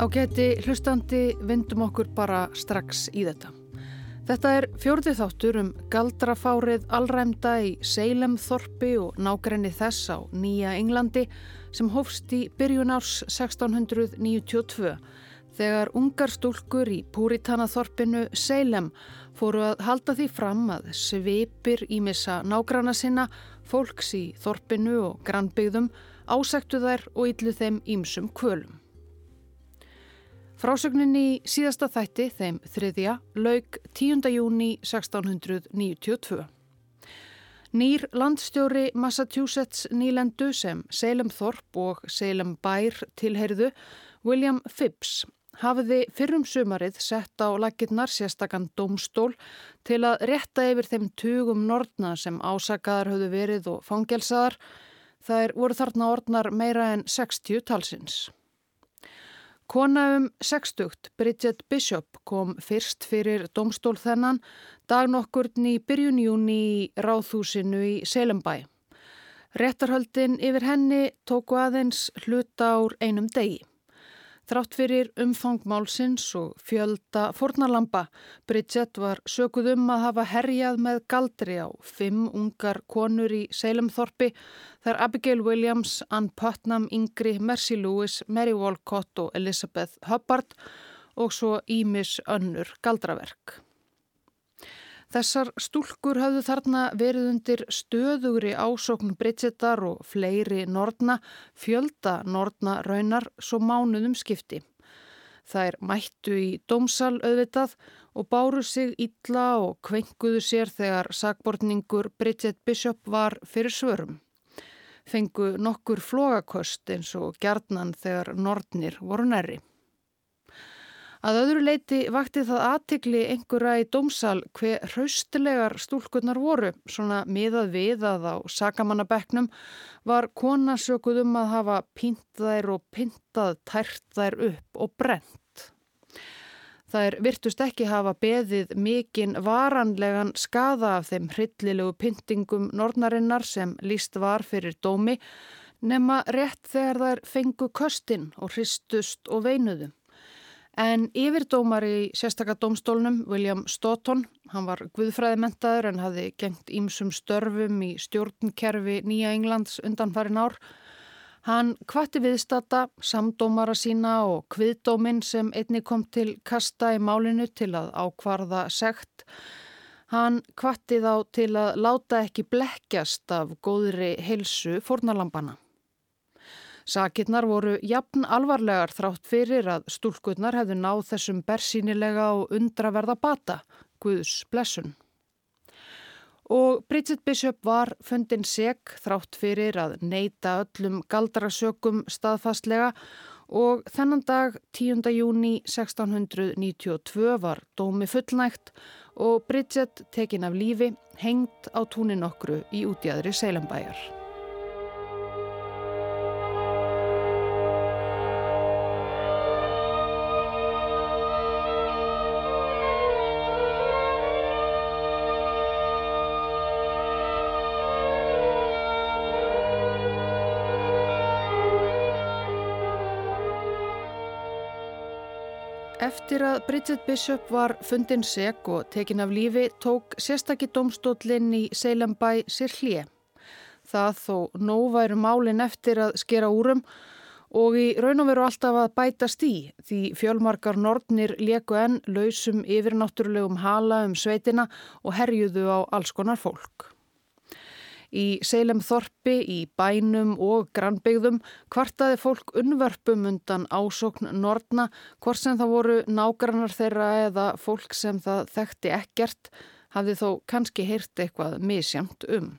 Ágæti hlustandi vindum okkur bara strax í þetta. Þetta er fjörði þáttur um galdrafárið allræmda í Seilemþorpi og nákrenni þess á Nýja Englandi sem hófst í byrjun árs 1692 þegar ungar stúlkur í Púritanaþorpinu Seilem fóru að halda því fram að svipir í missa nágrana sinna, fólks í þorpinu og grannbyggðum ásæktu þær og yllu þeim ímsum kvölum. Frásögnin í síðasta þætti, þeim þriðja, laug 10. júni 1692. Nýr landstjóri Massachusetts nýlendu sem Salem Thorpe og Salem Bær tilheyrðu, William Phibbs, hafiði fyrrum sumarið sett á lakirnar sérstakann domstól til að rétta yfir þeim tugum nortna sem ásakaðar höfðu verið og fangelsaðar. Það voru þarna orðnar meira en 60 talsins. Kona um 60, Bridget Bishop, kom fyrst fyrir domstól þennan dag nokkurn í byrjun júni í ráðhúsinu í Selembæ. Réttarhöldin yfir henni tóku aðeins hluta ár einum degi. Þrátt fyrir umfangmálsins og fjölda fornalampa, Bridget var sökuð um að hafa herjað með galdri á fimm ungar konur í Seilemþorpi þar Abigail Williams, Ann Putnam, Ingri, Mercy Lewis, Mary Walcott og Elizabeth Hubbard og svo Ímis önnur galdraverk. Þessar stúlkur hafðu þarna verið undir stöðugri ásókn Bridgetar og fleiri nortna, fjölda nortna raunar svo mánuðum skipti. Er mættu í dómsal auðvitað og báru sig illa og kvenguðu sér þegar sagbortningur Bridget Bishop var fyrir svörum. Fengu nokkur flogakost eins og gjarnan þegar nortnir voru nærri. Að öðru leiti vakti það aðtikli einhverja í dómsal hver hraustlegar stúlkunnar voru, svona miðað við að á sakamannabeknum var konasökuð um að hafa pínt þær og pintað tært þær upp og brent. Er virtust ekki hafa beðið mikinn varanlegan skada af þeim hryllilegu pyntingum nornarinnar sem líst var fyrir dómi nema rétt þegar þær fengu köstin og hristust og veinuðu. En yfirdómar í sérstakadómstólnum, William Stoughton, hann var guðfræðimentaður en hafði gengt ímsum störfum í stjórnkerfi Nýja Englands undanfarin ár. Hann kvatti viðstata, samdómara sína og kviðdóminn sem einni kom til kasta í málinu til að ákvarða segt. Hann kvatti þá til að láta ekki blekkjast af góðri heilsu fórnalampana. Sakirnar voru jafn alvarlegar þrátt fyrir að stúlkunnar hefðu náð þessum bersýnilega og undraverða bata, Guðs blessun. Og Bridget Bishop var fundin seg þrátt fyrir að neyta öllum galdrasökum staðfastlega og þennan dag 10. júni 1692 var dómi fullnægt og Bridget tekin af lífi hengt á túnin okkru í útjæðri Seilambæjar. Eftir að Bridget Bishop var fundin seg og tekin af lífi tók sérstakki domstólinn í Seilambæ sér hlje. Það þó nóg væru málinn eftir að skera úrum og í raun og veru alltaf að bætast í því fjölmarkar nortnir leku enn lausum yfirnáttúrulegum hala um sveitina og herjuðu á alls konar fólk. Í Seilem Þorpi, í bænum og grannbyggðum kvartaði fólk unnvörpum undan ásókn Nortna, hvort sem það voru nágrannar þeirra eða fólk sem það þekkti ekkert, hafði þó kannski heyrt eitthvað misjamt um.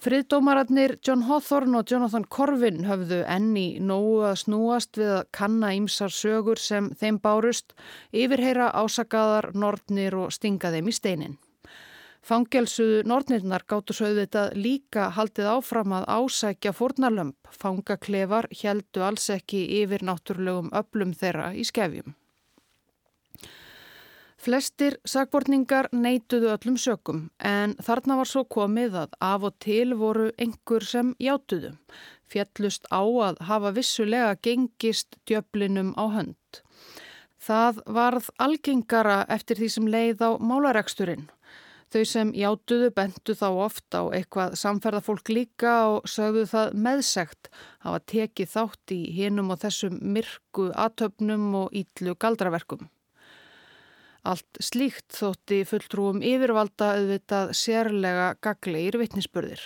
Friðdómararnir John Hawthorne og Jonathan Corvin höfðu enni nógu að snúast við að kanna ímsar sögur sem þeim bárust, yfirheyra ásakaðar, nortnir og stinga þeim í steinin. Fangelsuðu nornirnar gáttu svo auðvitað líka haldið áfram að ásækja fórnarlömp. Fangaklefar heldu alls ekki yfir náttúrulegum öplum þeirra í skefjum. Flestir sagbortningar neituðu öllum sökum en þarna var svo komið að af og til voru einhver sem játuðu. fjellust á að hafa vissulega gengist djöflinum á hönd. Það varð algengara eftir því sem leið á málaregsturinn. Þau sem játuðu bentu þá oft á eitthvað samferðafólk líka og sögðu það meðsegt hafa tekið þátt í hinum og þessum myrku atöfnum og ítlu galdraverkum. Allt slíkt þótti fulltrúum yfirvalda auðvitað sérlega gagleir vittnisspörðir.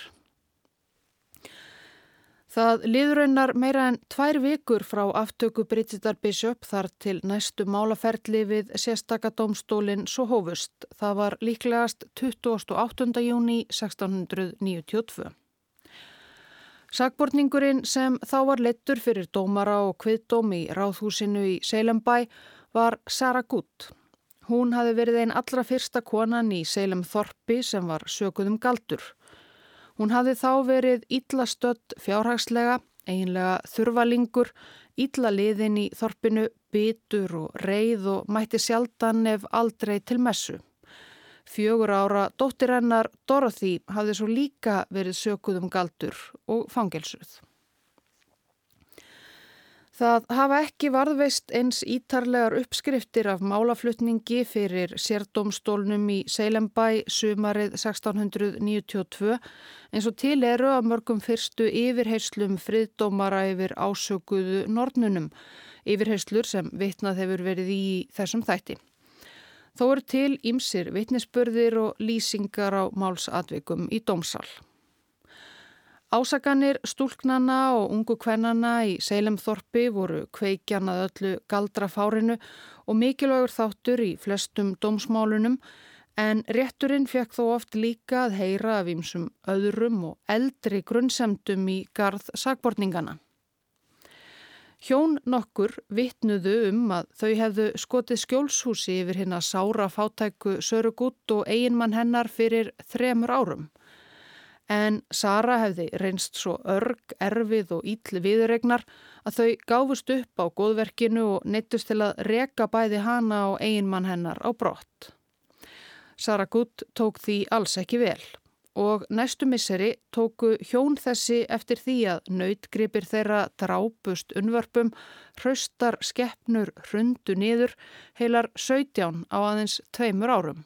Það liðraunar meira en tvær vikur frá aftöku Bridgetar Bishop þar til næstu málaferðli við sérstakadómstólinn svo hófust. Það var líklegast 28. júni 1692. Sagbortningurinn sem þá var lettur fyrir dómara og kviðdóm í ráðhúsinu í Seilembæ var Sara Gutt. Hún hafi verið einn allra fyrsta konan í Seilem Þorpi sem var sökuðum galdur. Hún hafði þá verið ítlastödd fjárhagslega, einlega þurvalingur, ítla liðin í þorpinu, bitur og reið og mætti sjaldan ef aldrei til messu. Fjögur ára dóttir hennar Dorothy hafði svo líka verið sökuð um galdur og fangelsuð. Það hafa ekki varðveist eins ítarlegar uppskriftir af málaflutningi fyrir sérdómstólnum í Seilembæ sumarið 1692 eins og til eru að mörgum fyrstu yfirheyslum friðdómara yfir ásökuðu nornunum, yfirheyslur sem vitnað hefur verið í þessum þætti. Þó eru til ímsir vitnisspörðir og lýsingar á málsatvikum í dómsal. Ásaganir stúlknana og ungu kvennana í Seilemþorpi voru kveikjanað öllu galdrafárinu og mikilvægur þáttur í flestum dómsmálunum en rétturinn fekk þó oft líka að heyra af ímsum öðrum og eldri grunnsemdum í garð sagbortningana. Hjón nokkur vittnuðu um að þau hefðu skotið skjólshúsi yfir hinn að sára fátæku Sörugutt og eiginmann hennar fyrir þremur árum en Sara hefði reynst svo örg, erfið og ítli viðregnar að þau gáfust upp á góðverkinu og neittust til að reka bæði hana og eiginmann hennar á brott. Sara Gutt tók því alls ekki vel og næstu misseri tóku hjón þessi eftir því að nautgripir þeirra drápust unvörpum, hraustar skeppnur hrundu niður heilar 17 á aðeins tveimur árum.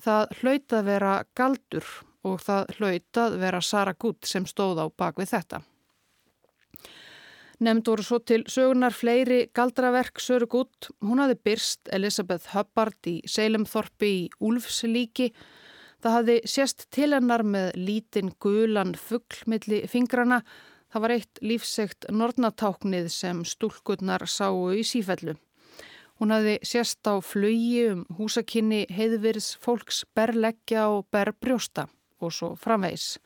Það hlaut að vera galdur og það hlautað vera Sara Gutt sem stóð á bakvið þetta. Nefnd voru svo til sögunar fleiri galdraverk Söru Gutt. Hún hafi byrst Elisabeth Hubbard í Seilemþorpi í Úlfslíki. Það hafi sérst til hennar með lítinn gulan fugglmilli fingrana. Það var eitt lífsegt nornatáknið sem stúlkunnar sáu í sífellu. Hún hafi sérst á flögi um húsakinni heiðvirs fólks berleggja og berbrjósta og svo framvegs.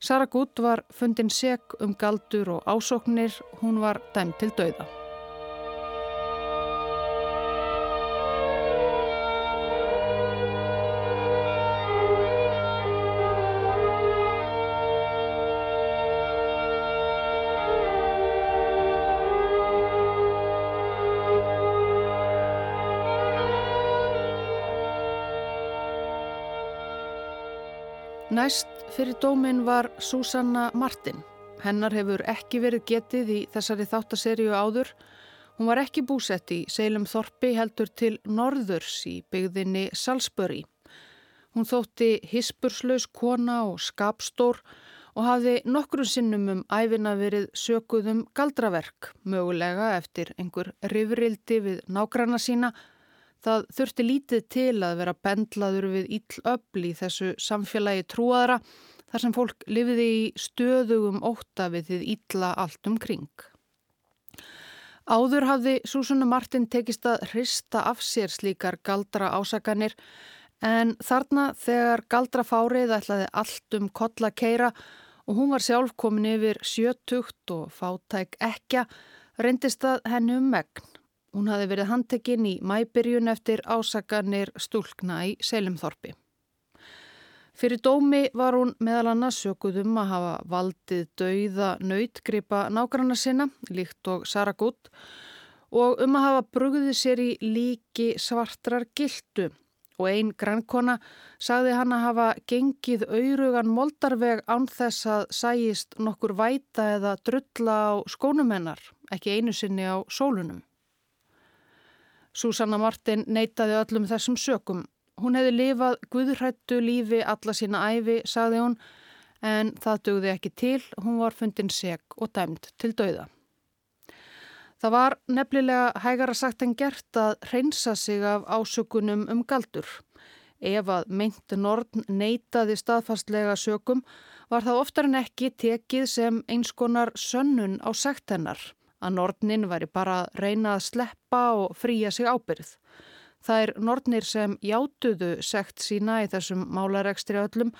Sara Gutt var fundin seg um galdur og ásóknir, hún var dæmt til dauða. Næst fyrir dómin var Susanna Martin. Hennar hefur ekki verið getið í þessari þáttaserju áður. Hún var ekki búsett í Seilum Þorpi heldur til Norðurs í byggðinni Salisbury. Hún þótti hispurslaus kona og skapstór og hafði nokkrum sinnum um æfina verið sökuðum galdraverk, mögulega eftir einhver rifrildi við nágranna sína Það þurfti lítið til að vera bendlaður við íllöfl í þessu samfélagi trúaðra þar sem fólk lifiði í stöðugum óta við þið ítla allt um kring. Áður hafði Súsunna Martin tekist að hrista af sér slíkar galdra ásakanir en þarna þegar galdra fárið ætlaði allt um kolla keira og hún var sjálf komin yfir sjötugt og fátæk ekja reyndist að henni um megn. Hún hafi verið handtekinn í mæbyrjun eftir ásakanir stúlkna í Selimþorpi. Fyrir dómi var hún meðal annars sökuð um að hafa valdið dauða nautgripa nágranna sinna, líkt og Saragut, og um að hafa brugðið sér í líki svartrar gildu og einn grannkona sagði hann að hafa gengið auðrugan moldarveg án þess að sæjist nokkur væta eða drulla á skónumennar, ekki einu sinni á sólunum. Susanna Martin neytaði öllum þessum sökum. Hún hefði lifað guðrættu lífi alla sína æfi, sagði hún, en það dögði ekki til, hún var fundin seg og dæmt til dauða. Það var nefnilega hægara sagt en gert að reynsa sig af ásökunum um galdur. Ef að meint Nordn neytaði staðfastlega sökum var það oftar en ekki tekið sem eins konar sönnun á sekt hennar að Nordnin væri bara að reyna að sleppa og fríja sig ábyrð. Það er Nordnir sem játuðu sekt sína í þessum málarekstri öllum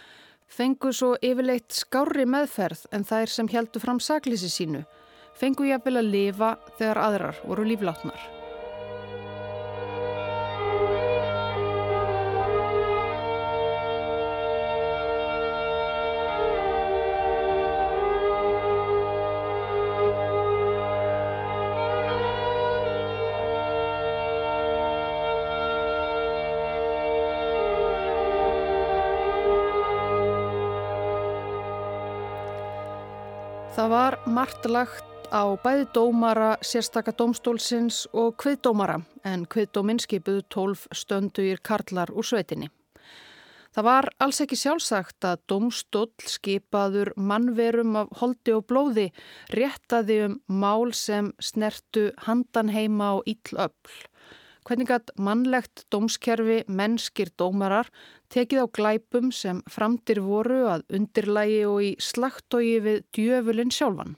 fengu svo yfirleitt skári meðferð en þær sem heldu fram saklísi sínu fengu jafnvel að lifa þegar aðrar voru líflátnar. Það var margt lagt á bæði dómara sérstaka dómstólsins og kviðdómara en kviðdóminn skipuðu tólf stönduðir karlar úr sveitinni. Það var alls ekki sjálfsagt að dómstól skipaður mannverum af holdi og blóði réttaði um mál sem snertu handan heima og íll öll. Hvernig að mannlegt dómskerfi mennskir dómarar tekið á glæpum sem framtir voru að undirlægi og í slagtói við djöfulinn sjálfan.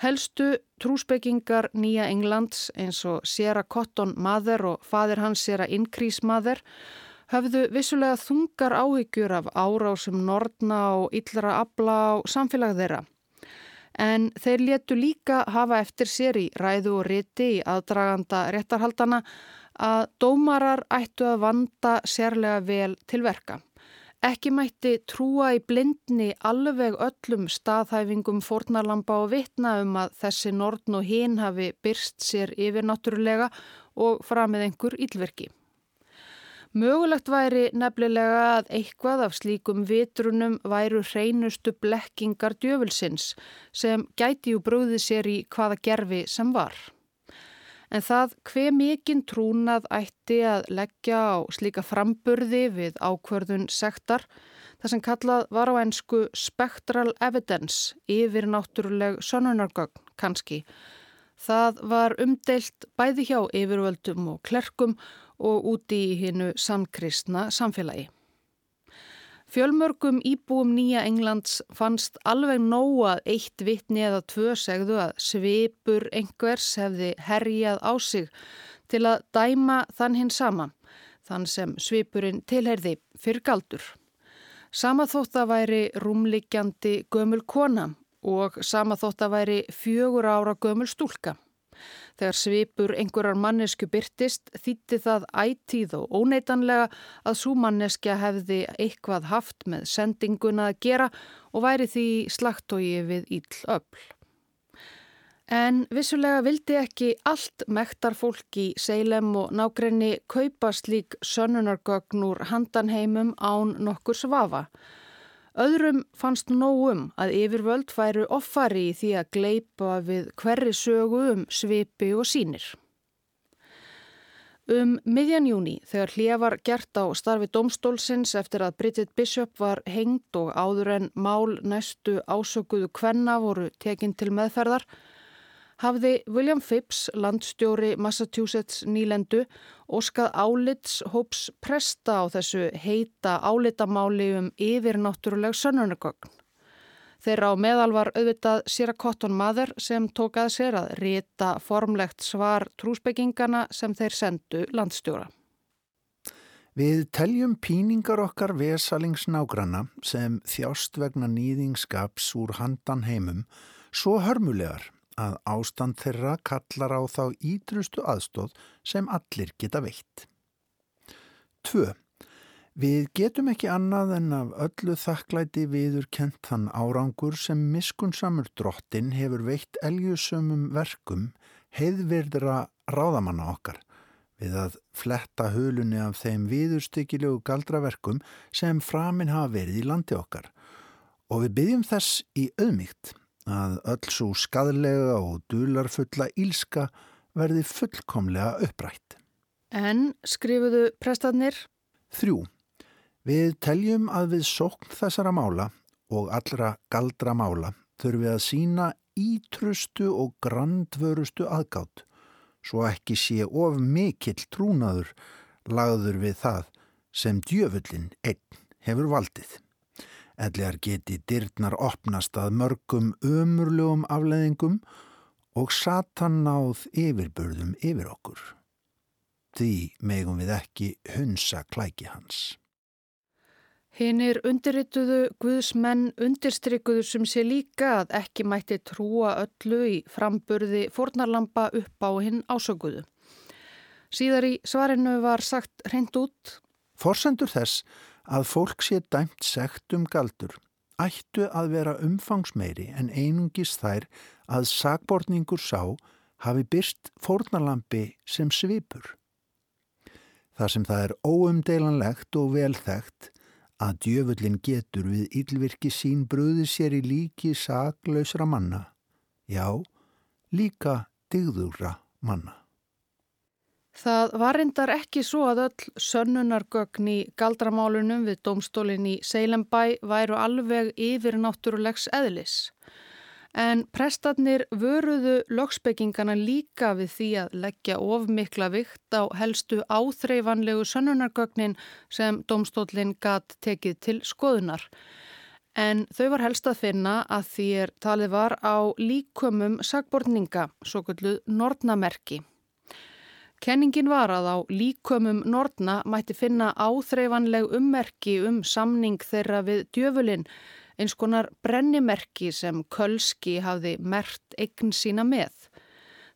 Helstu trúsbyggingar Nýja Englands eins og Sera Cotton Mather og fadir hans Sera Increase Mather höfðu vissulega þungar áhyggjur af árásum Nordna og yllra abla á samfélag þeirra. En þeir letu líka hafa eftir sér í ræðu og riti í aðdraganda réttarhaldana að dómarar ættu að vanda sérlega vel til verka. Ekki mætti trúa í blindni alveg öllum staðhæfingum fórnarlampa og vitna um að þessi nortn og hinn hafi byrst sér yfir náttúrulega og framið einhver ílverki. Mögulegt væri nefnilega að eitthvað af slíkum vitrunum væru hreinustu blekkingar djöfulsins sem gæti jú brúðið sér í hvaða gerfi sem var en það hver mikinn trúnað ætti að leggja á slíka framburði við ákverðun sektar, það sem kallað var á ennsku spectral evidence, yfir náttúruleg sönunargögn kannski. Það var umdeilt bæði hjá yfirvöldum og klerkum og úti í hinnu samkristna samfélagi. Fjölmörgum íbúum Nýja Englands fannst alveg nóg að eitt vittni eða tvö segðu að svipur einhvers hefði herjað á sig til að dæma þann hinn sama, þann sem svipurinn tilherði fyrir galdur. Sama þótt að væri rúmliggjandi gömul kona og sama þótt að væri fjögur ára gömul stúlka. Þegar svipur einhverjar mannesku byrtist þýtti það ætíð og óneitanlega að svo manneskja hefði eitthvað haft með sendinguna að gera og væri því slagtói við íll öll. En vissulega vildi ekki allt mektar fólk í Seilem og nákrenni kaupa slík sönunargögn úr handanheimum án nokkur svafa. Öðrum fannst nógum að yfirvöld færu offari í því að gleipa við hverri sögu um svipi og sínir. Um miðjan júni þegar hlýja var gert á starfi domstólsins eftir að Bridget Bishop var hengt og áður en mál næstu ásökuðu kvenna voru tekinn til meðferðar hafði William Phipps, landstjóri Massachusetts nýlendu, óskað álits hóps presta á þessu heita álitamáli um yfirnáttúruleg sönnunargögn. Þeirra á meðal var auðvitað Sýra Cotton Mather sem tók að sér að rita formlegt svar trúsbyggingana sem þeir sendu landstjóra. Við teljum píningar okkar vesalingsnágrana sem þjást vegna nýðingskaps úr handan heimum svo hörmulegar að ástand þeirra kallar á þá ídrustu aðstóð sem allir geta veitt. 2. Við getum ekki annað en af öllu þakklæti viður kent þann árangur sem miskunnsamur drottin hefur veitt elgjusumum verkum heiðvirðra ráðamanna okkar við að fletta hulunni af þeim viðurstykkilegu galdraverkum sem framin hafa verið í landi okkar og við byggjum þess í auðmygt að öll svo skadlega og dularfulla ílska verði fullkomlega upprætt. En skrifuðu prestarnir? Þrjú. Við teljum að við sókn þessara mála og allra galdra mála þurfum við að sína ítrustu og grandvörustu aðgátt svo ekki sé of mikill trúnaður lagður við það sem djöfullin einn hefur valdið. Ellegar geti dyrnar opnast að mörgum ömurlegum afleðingum og satan náð yfirbörðum yfir okkur. Því megum við ekki hunsa klæki hans. Hinnir undirrituðu Guðsmenn undirstrykkuðu sem sé líka að ekki mætti trúa öllu í framburði fornarlampa upp á hinn ásökuðu. Síðar í svarinu var sagt reynd út. Forsendur þess að fólk sé dæmt segt um galdur ættu að vera umfangsmeiri en einungis þær að sagbortningur sá hafi byrst fornarlampi sem svipur. Þar sem það er óumdeilanlegt og velþægt að djöfullin getur við yllvirki sín bröði sér í líki saklausra manna, já, líka digðúra manna. Það var reyndar ekki svo að öll sönnunargögn í galdramálunum við domstólinn í Seilembæ væru alveg yfir náttúrulegs eðlis. En prestarnir vöruðu lögspekingana líka við því að leggja ofmikla vikt á helstu áþreifanlegu sönnunargögnin sem domstólinn gatt tekið til skoðunar. En þau var helst að finna að því er talið var á líkumum sagbortninga, svo kalluð Nordnamerki. Kenningin var að á líkumum Nordna mætti finna áþreifanleg ummerki um samning þeirra við djöfulinn eins konar brennimerki sem Kölski hafði mert eign sína með.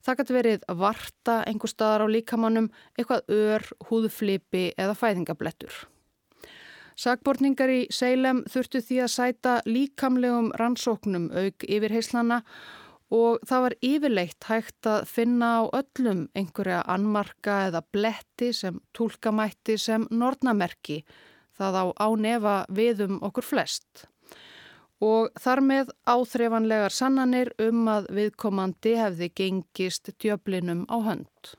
Það gæti verið varta einhver staðar á líkamannum, eitthvað ör, húðflipi eða fæðingablettur. Sagbortningar í Seilem þurftu því að sæta líkamlegum rannsóknum auk yfir heislana og það var yfirleitt hægt að finna á öllum einhverja anmarka eða bletti sem tólkamætti sem nortnamerki, það á ánefa viðum okkur flest og þar með áþreifanlegar sannanir um að viðkomandi hefði gengist djöflinum á hönd.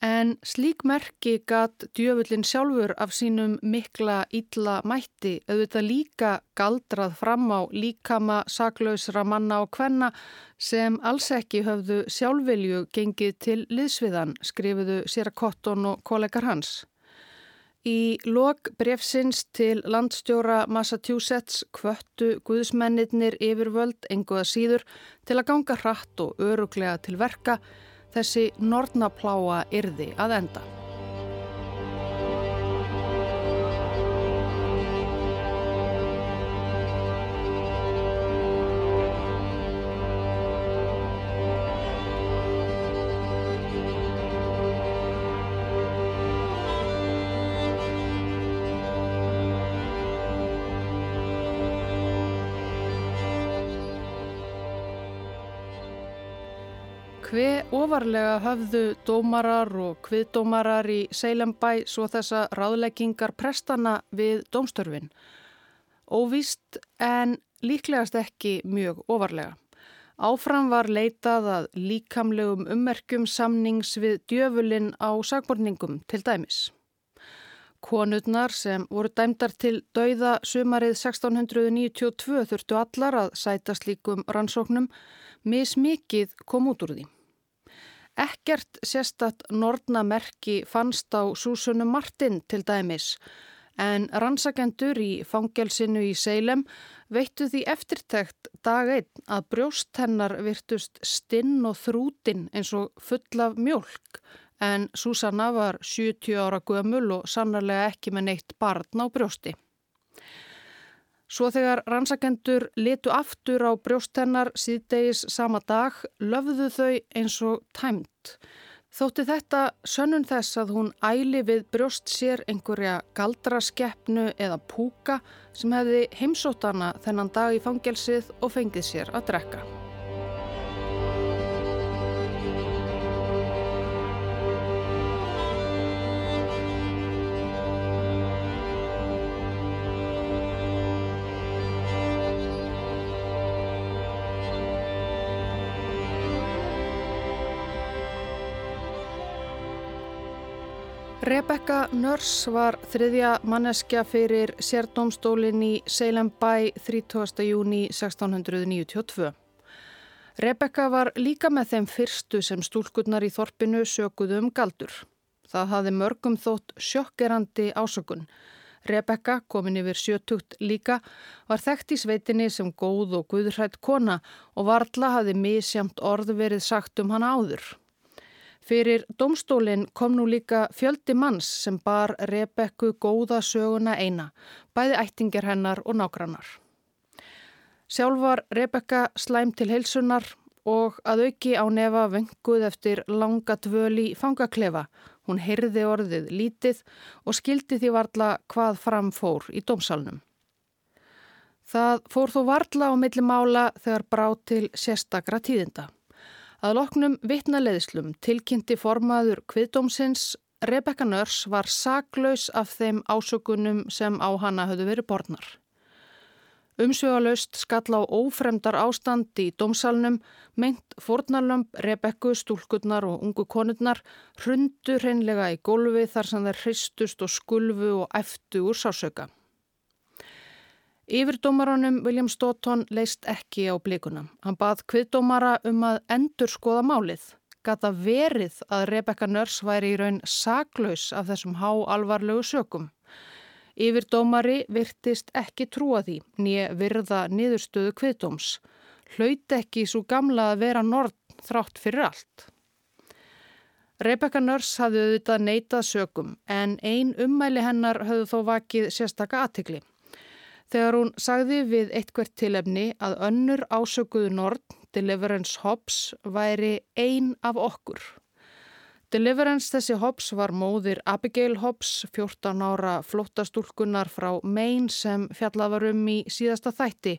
En slík merki gatt djöfullin sjálfur af sínum mikla ítla mætti auðvitað líka galdrað fram á líkama saklausra manna og hvenna sem alls ekki höfðu sjálfvilju gengið til liðsviðan, skrifuðu Sera Kotton og kollegar hans. Í lok brefsins til landstjóra Massachusetts kvöttu guðsmennir yfirvöld enguða síður til að ganga hratt og öruglega til verka þessi nortnapláa yrði að enda. Hve ofarlega höfðu dómarar og hviðdómarar í Seilembæ svo þessa ráðleggingar prestana við dómstörfin? Óvíst en líklegast ekki mjög ofarlega. Áfram var leitað að líkamlegum ummerkjum samnings við djöfulinn á sagborningum til dæmis. Konurnar sem voru dæmdar til dauða sumarið 1692 þurftu allar að sæta slíkum rannsóknum, mismikið kom út úr því. Ekkert sérstatt nortnamerki fannst á Súsunum Martin til dæmis en rannsakendur í fangelsinu í Seilem veittu því eftirtækt dag einn að brjóst hennar virtust stinn og þrútin eins og full af mjölk en Súsanna var 70 ára gömul og sannarlega ekki með neitt barn á brjósti. Svo þegar rannsakendur litu aftur á brjóstennar síðdegis sama dag löfðu þau eins og tæmt. Þótti þetta sönnun þess að hún æli við brjóst sér einhverja galdraskeppnu eða púka sem hefði heimsóttana þennan dag í fangelsið og fengið sér að drekka. Rebecca Nurse var þriðja manneskja fyrir sérdómstólinn í Salem Bay 30. júni 1692. Rebecca var líka með þeim fyrstu sem stúlkurnar í þorpinu sökuðu um galdur. Það hafði mörgum þótt sjokkerandi ásökun. Rebecca, komin yfir sjötugt líka, var þekkt í sveitinni sem góð og guðrætt kona og varla hafði misjamt orð verið sagt um hana áður. Fyrir domstólinn kom nú líka fjöldi manns sem bar Rebekku góða söguna eina, bæði ættingar hennar og nágrannar. Sjálf var Rebekka slæm til heilsunar og að auki á nefa venguð eftir langa dvöli fangaklefa. Hún heyrði orðið lítið og skildi því varla hvað framfór í domsalnum. Það fór þó varla á milli mála þegar brá til sérstakra tíðinda. Að loknum vitnaleðslum tilkynnti formaður kviðdómsins Rebecca Nörs var saklaus af þeim ásökunum sem á hana höfðu verið borðnar. Umsvegalöst skall á ófremdar ástand í dómsalnum, meint fornarlömp, Rebekku, stúlkunnar og ungu konurnar hrundu hreinlega í gólfi þar sem þær hristust og skulfu og eftu úr sásöka. Yfirdómaranum William Stoughton leist ekki á blíkunum. Hann bað kviðdómara um að endur skoða málið. Gata verið að Rebecca Nurse væri í raun saklaus af þessum há alvarlegu sökum. Yfirdómari virtist ekki trúa því, nýja virða niðurstöðu kviðdóms. Hlaut ekki svo gamla að vera nord þrátt fyrir allt. Rebecca Nurse hafði auðvitað neitað sökum en ein ummæli hennar höfðu þó vakið sérstaka aðtikli þegar hún sagði við eitthvert tilefni að önnur ásökuðu Nord, Deliverance Hobbs, væri ein af okkur. Deliverance þessi Hobbs var móðir Abigail Hobbs, 14 ára flóttastúlkunar frá Maine sem fjallað var um í síðasta þætti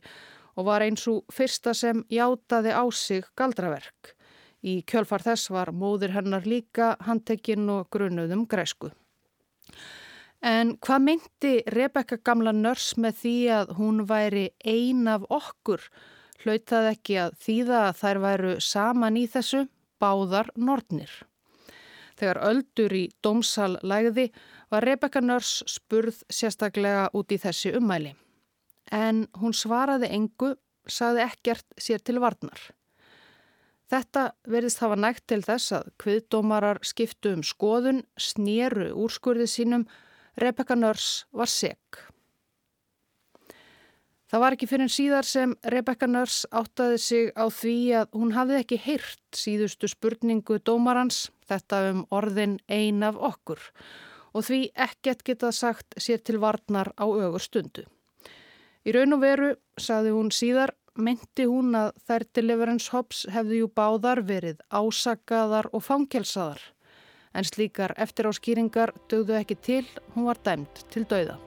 og var eins og fyrsta sem játaði á sig galdraverk. Í kjölfar þess var móðir hennar líka handtekinn og grunuðum græsku. En hvað myndi Rebecca gamla nörs með því að hún væri ein af okkur? Hlautað ekki að þýða að þær væru saman í þessu báðar nortnir. Þegar öldur í dómsal lægði var Rebecca nörs spurð sérstaklega út í þessi umæli. En hún svaraði engu, saði ekkert sér til varnar. Þetta verðist hafa nægt til þess að kviðdómarar skiptu um skoðun, snýru úrskurðið sínum Rebecca Nurse var seg. Það var ekki fyrir en síðar sem Rebecca Nurse áttaði sig á því að hún hafði ekki heyrt síðustu spurningu dómarans, þetta um orðin ein af okkur og því ekkert getað sagt sér til varnar á ögur stundu. Í raun og veru, saði hún síðar, meinti hún að þær Deliverance Hobbs hefði jú báðar verið ásakaðar og fangelsaðar en slíkar eftiráskýringar dögðu ekki til, hún var dæmt til dauða.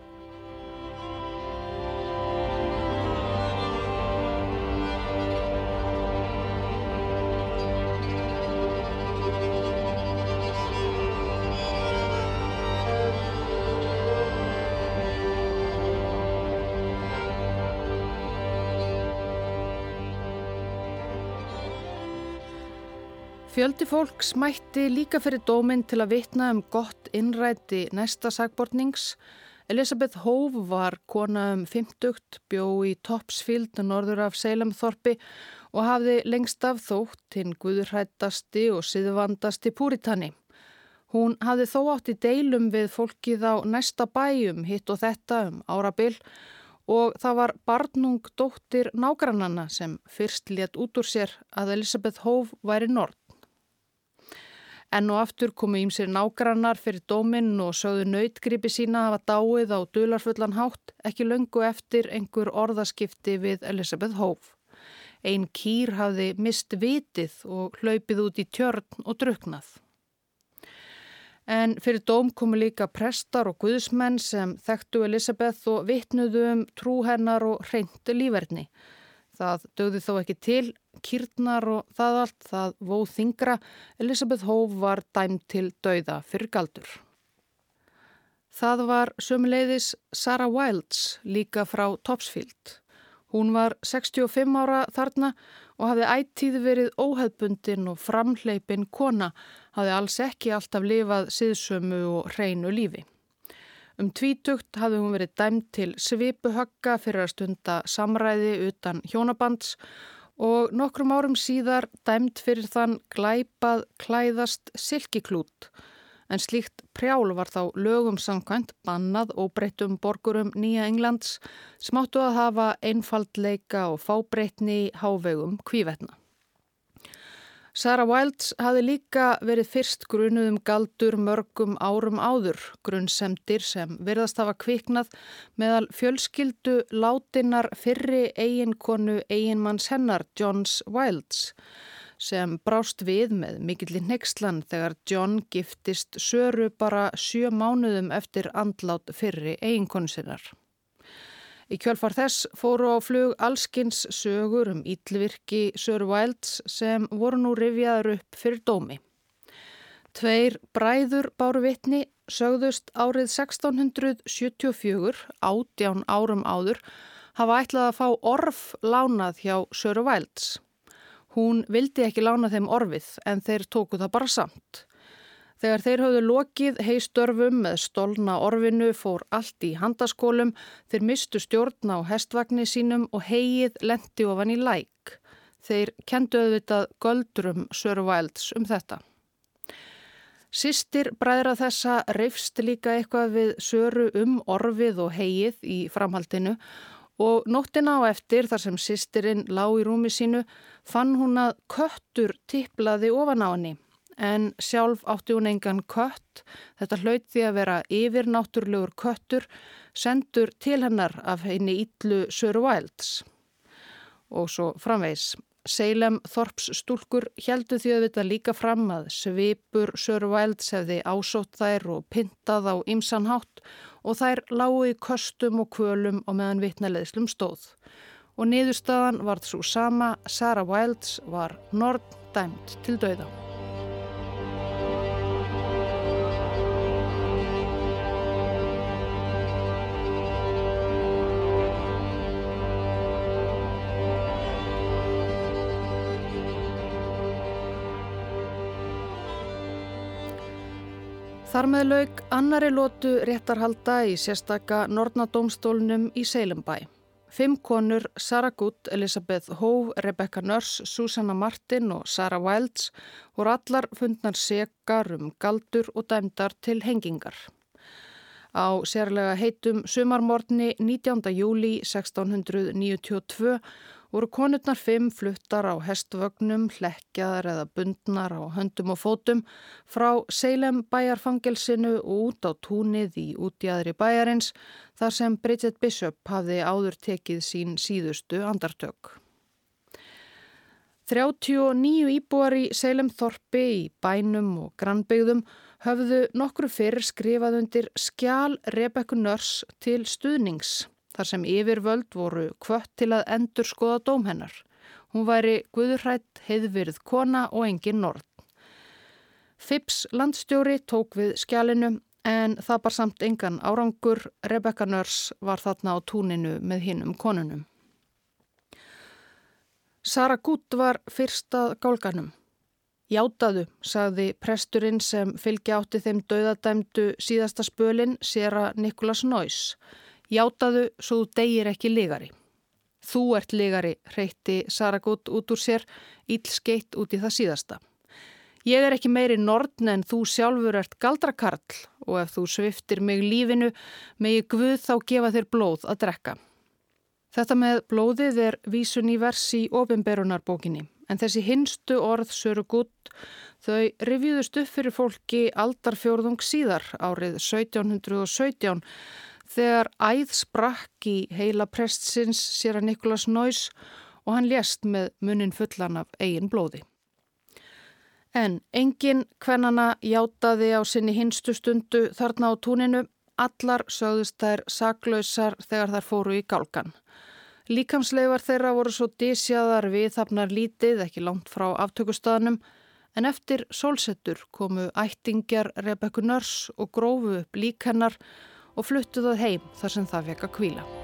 Fjöldi fólk smætti líka fyrir dóminn til að vitna um gott innræti næsta sagbortnings. Elisabeth Hove var kona um 50, bjó í Topsfield, norður af Seilamþorpi og hafði lengst af þótt hinn guðurrættasti og siðvandasti púritani. Hún hafði þó átt í deilum við fólkið á næsta bæjum hitt og þetta um árabil og það var barnung dóttir nágrannanna sem fyrst létt út úr sér að Elisabeth Hove væri nord. Enn og aftur komu ímsir nágrannar fyrir dóminn og sögðu nautgripi sína hafa dáið á dularfullan hátt ekki löngu eftir einhver orðaskipti við Elisabeth Hove. Einn kýr hafði mist vitið og hlaupið út í tjörn og druknað. En fyrir dóm komu líka prestar og guðsmenn sem þekktu Elisabeth og vitnuðu um trú hennar og reyndu lífverðni. Það dögði þó ekki til, kýrnar og það allt, það vóð þingra, Elisabeth Hove var dæmt til dauða fyrir galdur. Það var sömuleiðis Sarah Wilds líka frá Topsfield. Hún var 65 ára þarna og hafði ættíð verið óheðbundin og framleipin kona, hafði alls ekki alltaf lifað siðsömu og hreinu lífi. Um tvítugt hafði hún verið dæmt til svipuhögga fyrir að stunda samræði utan hjónabands og nokkrum árum síðar dæmt fyrir þann glæpað klæðast silkiklút en slíkt prjál var þá lögum samkvæmt bannað og breyttum borgurum Nýja Englands smáttu að hafa einfaldleika og fábreytni hávegum kvívetna. Sarah Wilds hafi líka verið fyrst grunuðum galdur mörgum árum áður, grunnsemdir sem virðast hafa kviknað meðal fjölskyldu látinnar fyrri eiginkonu eiginmanns hennar, Johns Wilds, sem brást við með mikillin nexlan þegar John giftist söru bara sjö mánuðum eftir andlát fyrri eiginkonu sinnar. Í kjölfar þess fóru á flug allskins sögur um íllvirki Sir Wilds sem voru nú rifjaður upp fyrir dómi. Tveir bræður báru vitni sögðust árið 1674, átján árum áður, hafa ætlað að fá orf lánað hjá Sir Wilds. Hún vildi ekki lána þeim orfið en þeir tóku það bara samt. Þegar þeir hafðu lokið heistörfum með stolna orfinu fór allt í handaskólum, þeir mistu stjórn á hestvagni sínum og heið lendi ofan í læk. Þeir kendu auðvitað göldrum Sörvælds um þetta. Sistir bræðra þessa reyfst líka eitthvað við Söru um orfið og heið í framhaldinu og nóttina á eftir þar sem sistirinn lág í rúmi sínu fann hún að köttur tipplaði ofan á henni en sjálf átti hún engan kött. Þetta hlaut því að vera yfirnáttúrlegur köttur sendur til hennar af henni ítlu Sir Wilds. Og svo framvegs. Seilem Þorps stúlkur heldu því að þetta líka fram að svipur Sir Wilds hefði ásótt þær og pintað á ymsanhátt og þær lágu í köstum og kvölum og meðan vitnaleðslum stóð. Og niðurstaðan varð svo sama, Sarah Wilds var nord dæmt til dauða. Þar með laug annari lótu réttarhalda í sérstaka Nornadómstólnum í Seilumbæ. Fimm konur, Sara Gutt, Elisabeth Hove, Rebecca Nurse, Susanna Martin og Sarah Wilds voru allar fundnar sekar um galdur og dæmdar til hengingar. Á sérlega heitum sumarmorni 19. júli 1692 voru konurnar fimm fluttar á hestvögnum, hlekkjaðar eða bundnar á höndum og fótum frá Seilem bæjarfangelsinu út á túnið í útjæðri bæjarins þar sem Bridget Bishop hafði áður tekið sín síðustu andartök. 39 íbúar í Seilem Þorpi í bænum og grannbyggðum höfðu nokkru fyrir skrifað undir skjál Rebekku Nörs til stuðnings þar sem yfirvöld voru kvött til að endur skoða dóm hennar. Hún væri guðurrætt, heiðvirð kona og engin nord. Fips landstjóri tók við skjálinu en það bar samt engan árangur. Rebecca Nörs var þarna á túninu með hinnum konunum. Sara Gutt var fyrstað gálganum. Játaðu, sagði presturinn sem fylgja átti þeim döðadæmdu síðasta spölinn, séra Nikolas Nóis. Játaðu svo þú degir ekki ligari. Þú ert ligari, reyti Saragut út úr sér, ílskeitt út í það síðasta. Ég er ekki meiri nordn en þú sjálfur ert galdrakarl og ef þú sviftir mig lífinu, megi Guð þá gefa þér blóð að drekka. Þetta með blóðið er vísun í versi í ofinberunarbókinni, en þessi hinstu orð söru gutt þau rivjúðust upp fyrir fólki aldarfjörðung síðar árið 1717 þegar æð sprakk í heila prestsins sér að Nikolas Nóis og hann lést með munin fullan af eigin blóði. En engin hvernana játaði á sinni hinstu stundu þarna á túninu, allar sögðust þær saklausar þegar þær fóru í gálkan. Líkamsleifar þeirra voru svo dísjaðar við þapnar lítið ekki langt frá aftökustadanum en eftir sólsettur komu ættingjar Rebekku Nörs og grófu upp líkennar og fluttu það heim þar sem það fekk að kvíla.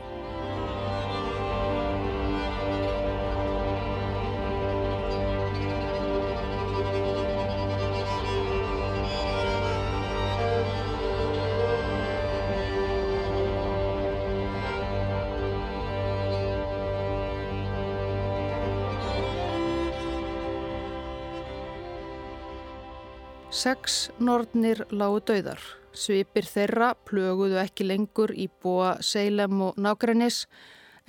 Sex nornir lágu dauðar. Svipir þeirra plöguðu ekki lengur í búa Seilem og nágrænis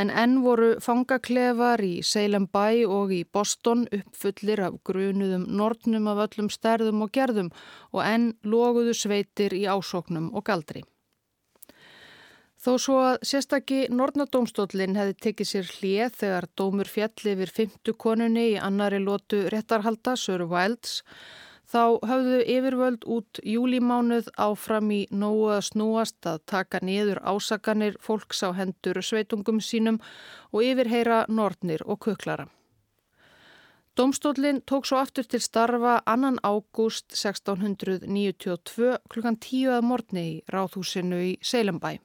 en enn voru fangaklefar í Seilem bæ og í Boston uppfullir af grunuðum nornum af öllum stærðum og gerðum og enn loguðu sveitir í ásóknum og galdri. Þó svo að sérstakki Nornadómstólinn hefði tekið sér hlið þegar dómur fjalli yfir fymtu konunni í annari lótu réttarhalda, Sör Wilds, Þá höfðu yfirvöld út júlimánuð áfram í nógu að snúast að taka niður ásakanir fólks á hendur sveitungum sínum og yfirheyra nortnir og kuklara. Domstólinn tók svo aftur til starfa annan ágúst 1692 klukkan 10. að morgni í ráðhúsinu í Seilambæ.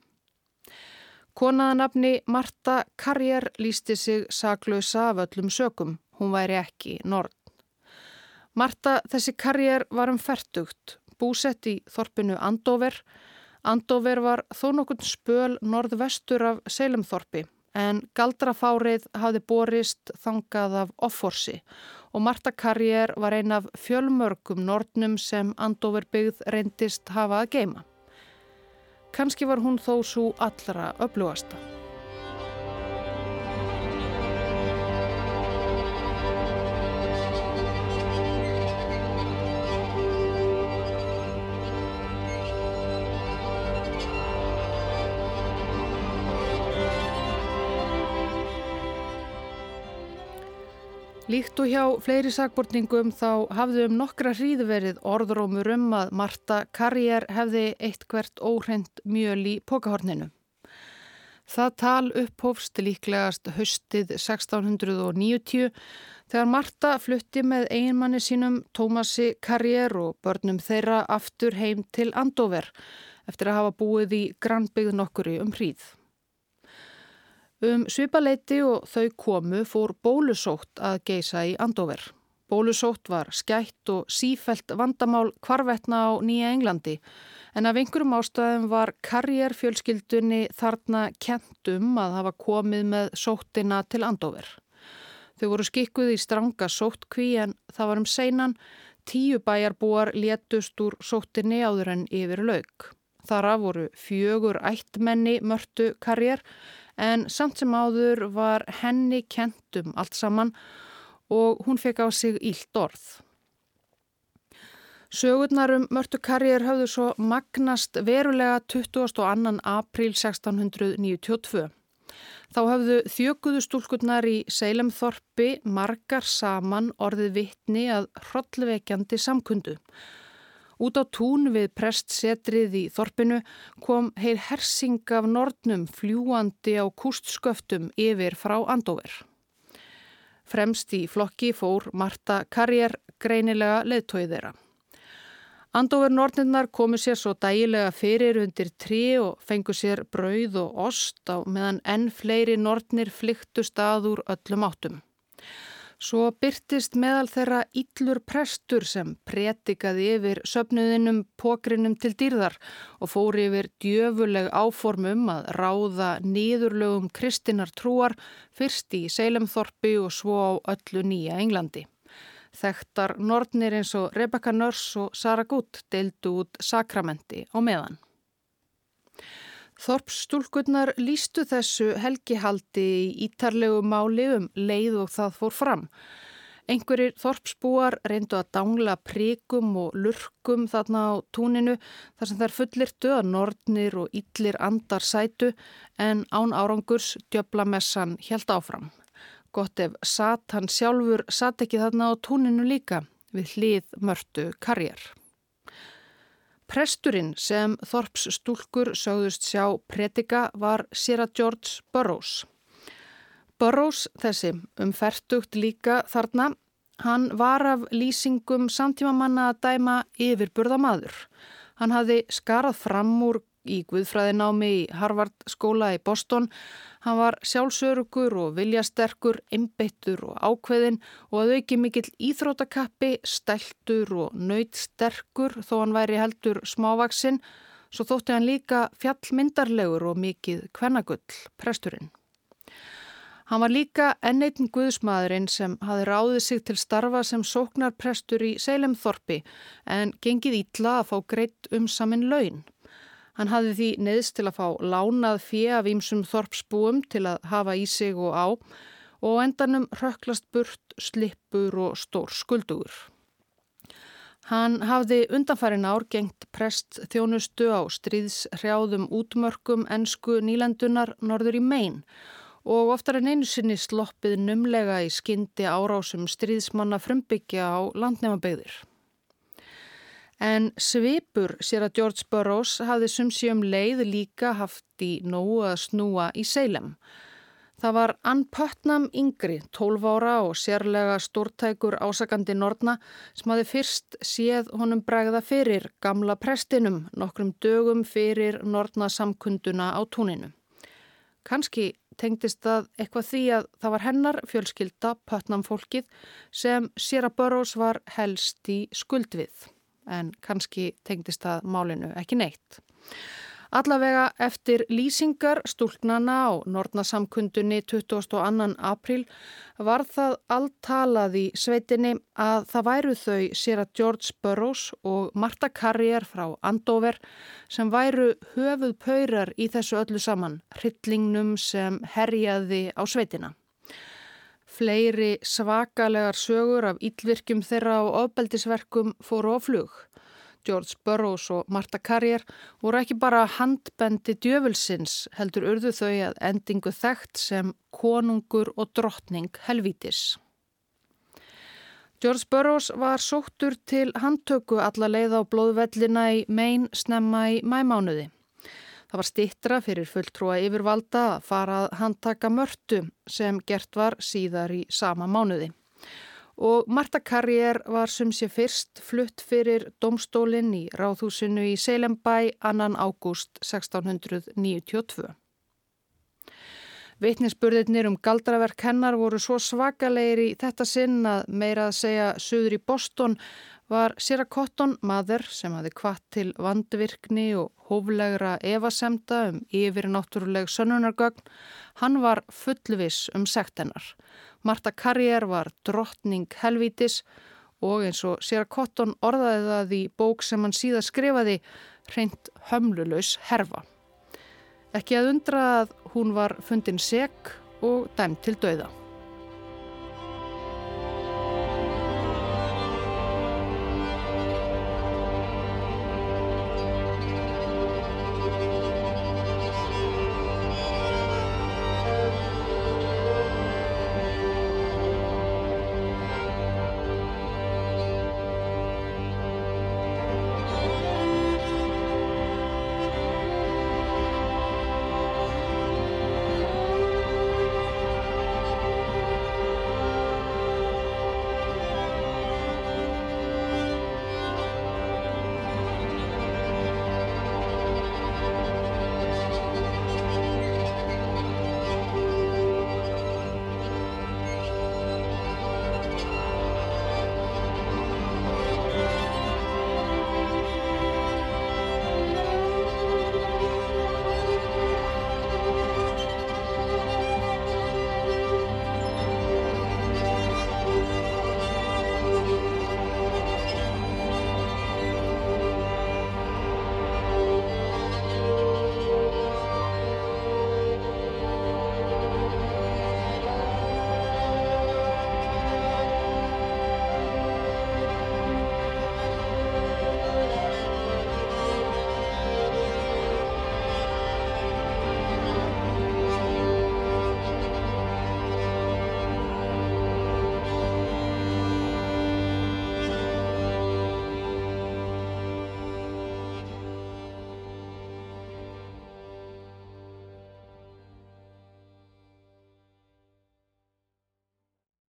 Konaðanabni Marta Karjer lísti sig saglausa af öllum sökum. Hún væri ekki nort. Marta þessi karjér var um færtugt, búsett í þorpinu Andover. Andover var þó nokkurn spöl norðvestur af Seilemþorpi en galdrafárið hafði borist þangað af offorsi og Marta karjér var ein af fjölmörgum nortnum sem Andover byggð reyndist hafa að geima. Kanski var hún þó svo allra öflugasta. Líkt og hjá fleiri sagbortningum þá hafði um nokkra hríðverið orðrómur um að Marta Karriér hefði eitt hvert óhreint mjöl í pokahorninu. Það tal upphófst líklegast höstið 1690 þegar Marta flutti með einmanni sínum Tómasi Karriér og börnum þeirra aftur heim til Andover eftir að hafa búið í grannbyggð nokkuri um hríð. Um svipaleiti og þau komu fór bólusótt að geisa í Andover. Bólusótt var skætt og sífelt vandamál kvarvetna á Nýja Englandi en af einhverjum ástæðum var karjérfjölskyldunni þarna kentum að hafa komið með sóttina til Andover. Þau voru skikkuð í stranga sóttkví en það var um seinan tíu bæjarbúar létust úr sóttinni áður en yfir laug. Þara voru fjögur ættmenni mörtu karjér en samt sem áður var henni kentum allt saman og hún fekk á sig ílt orð. Sögurnarum Mörtu Karriér hafðu svo magnast verulega 22. apríl 1692. Þá hafðu þjökuðu stúlkurnar í Seilemþorpi margar saman orðið vittni að hrollvekjandi samkundu. Út á tún við prestsetrið í Þorpinu kom heil hersing af nortnum fljúandi á kústsköftum yfir frá Andover. Fremst í flokki fór Marta Karriér greinilega leðtóið þeirra. Andover nortninnar komu sér svo dægilega fyrir undir trí og fengu sér brauð og ost á meðan enn fleiri nortnir flyktu stað úr öllum áttum. Svo byrtist meðal þeirra íllur prestur sem pretikaði yfir söpnuðinum pókrinum til dýrðar og fóri yfir djöfuleg áformum að ráða nýðurlögum kristinar trúar fyrst í Seilemþorpi og svo á öllu nýja Englandi. Þekktar nortnir eins og Rebecca Nurse og Sarah Good deildu út sakramenti á meðan. Þorpsstúlkurnar lístu þessu helgihaldi í ítarlegu máli um leið og það fór fram. Einhverjir þorpsbúar reyndu að dangla príkum og lurkum þarna á túninu þar sem þær fullirtu að nortnir og yllir andar sætu en án árangurs djöblamessan helt áfram. Gott ef satt hann sjálfur satt ekki þarna á túninu líka við hlið mörtu karjar. Presturinn sem Þorps stúlkur sögðust sjá predika var Sira George Burroughs. Burroughs þessi umfertugt líka þarna, hann var af lýsingum samtímamanna að dæma yfirburðamadur. Hann hafði skarað fram úr í Guðfræðinámi í Harvard skóla í Boston. Hann var sjálfsörugur og viljasterkur, einbeittur og ákveðin og að auki mikill íþrótakappi, stæltur og nöytsterkur þó hann væri heldur smávaksinn. Svo þótti hann líka fjallmyndarlegur og mikið kvennagull, presturinn. Hann var líka enneitin guðsmaðurinn sem hafi ráðið sig til starfa sem sóknarprestur í Seilemþorpi en gengið ítla að fá greitt um samin laun. Hann hafði því neðst til að fá lánað fjö af ímsum þorpsbúum til að hafa í sig og á og endanum röklast burt, slippur og stór skuldugur. Hann hafði undanfærin ár gengt prest þjónustu á stríðshrjáðum útmörkum ennsku nýlendunar norður í megin og oftar en einu sinni sloppið numlega í skyndi árásum stríðsmanna frumbyggja á landnefabegðir. En svipur sér að George Burroughs hafði sumsjum leið líka haft í nógu að snúa í Seilem. Það var Ann Putnam yngri, 12 ára og sérlega stórtækur ásakandi Nortna sem hafi fyrst séð honum bregða fyrir gamla prestinum nokkrum dögum fyrir Nortna samkunduna á túninu. Kanski tengdist það eitthvað því að það var hennar fjölskylda, Pötnam fólkið, sem Sera Burroughs var helst í skuld við. En kannski tengdist það málinu ekki neitt. Allavega eftir lýsingar stúlknana á Nortnasamkundunni 22. april var það alltalað í sveitinni að það væru þau sér að George Burroughs og Marta Carrier frá Andover sem væru höfuð paurar í þessu öllu saman, hryllingnum sem herjaði á sveitina. Fleiri svakalegar sögur af ílvirkjum þeirra og ofbeldisverkum fóru á flug. George Burroughs og Marta Carrier voru ekki bara handbendi djöfulsins heldur urðu þau að endingu þekkt sem konungur og drottning helvítis. George Burroughs var sóttur til handtöku alla leið á blóðvellina í mein snemma í mæmánuði. Það var stittra fyrir fulltrúa yfirvalda að fara að handtaka mörtu sem gert var síðar í sama mánuði og Marta Carrier var sem sé fyrst flutt fyrir domstólinn í ráðhúsinu í Seilembæ annan ágúst 1692. Veitnisspurðirnir um galdraverk hennar voru svo svakalegir í þetta sinn að meira að segja söður í Boston var Sira Cotton maður sem hafi kvart til vandvirkni og hóflegra evasemta um yfir náttúruleg sönnunargögn, hann var fullvis um sekt hennar. Marta Carrier var drottning helvítis og eins og Sira Cotton orðaði það í bók sem hann síðan skrifaði reynd hömlulegs herfa. Ekki að undra að hún var fundin seg og dæmt til dauða.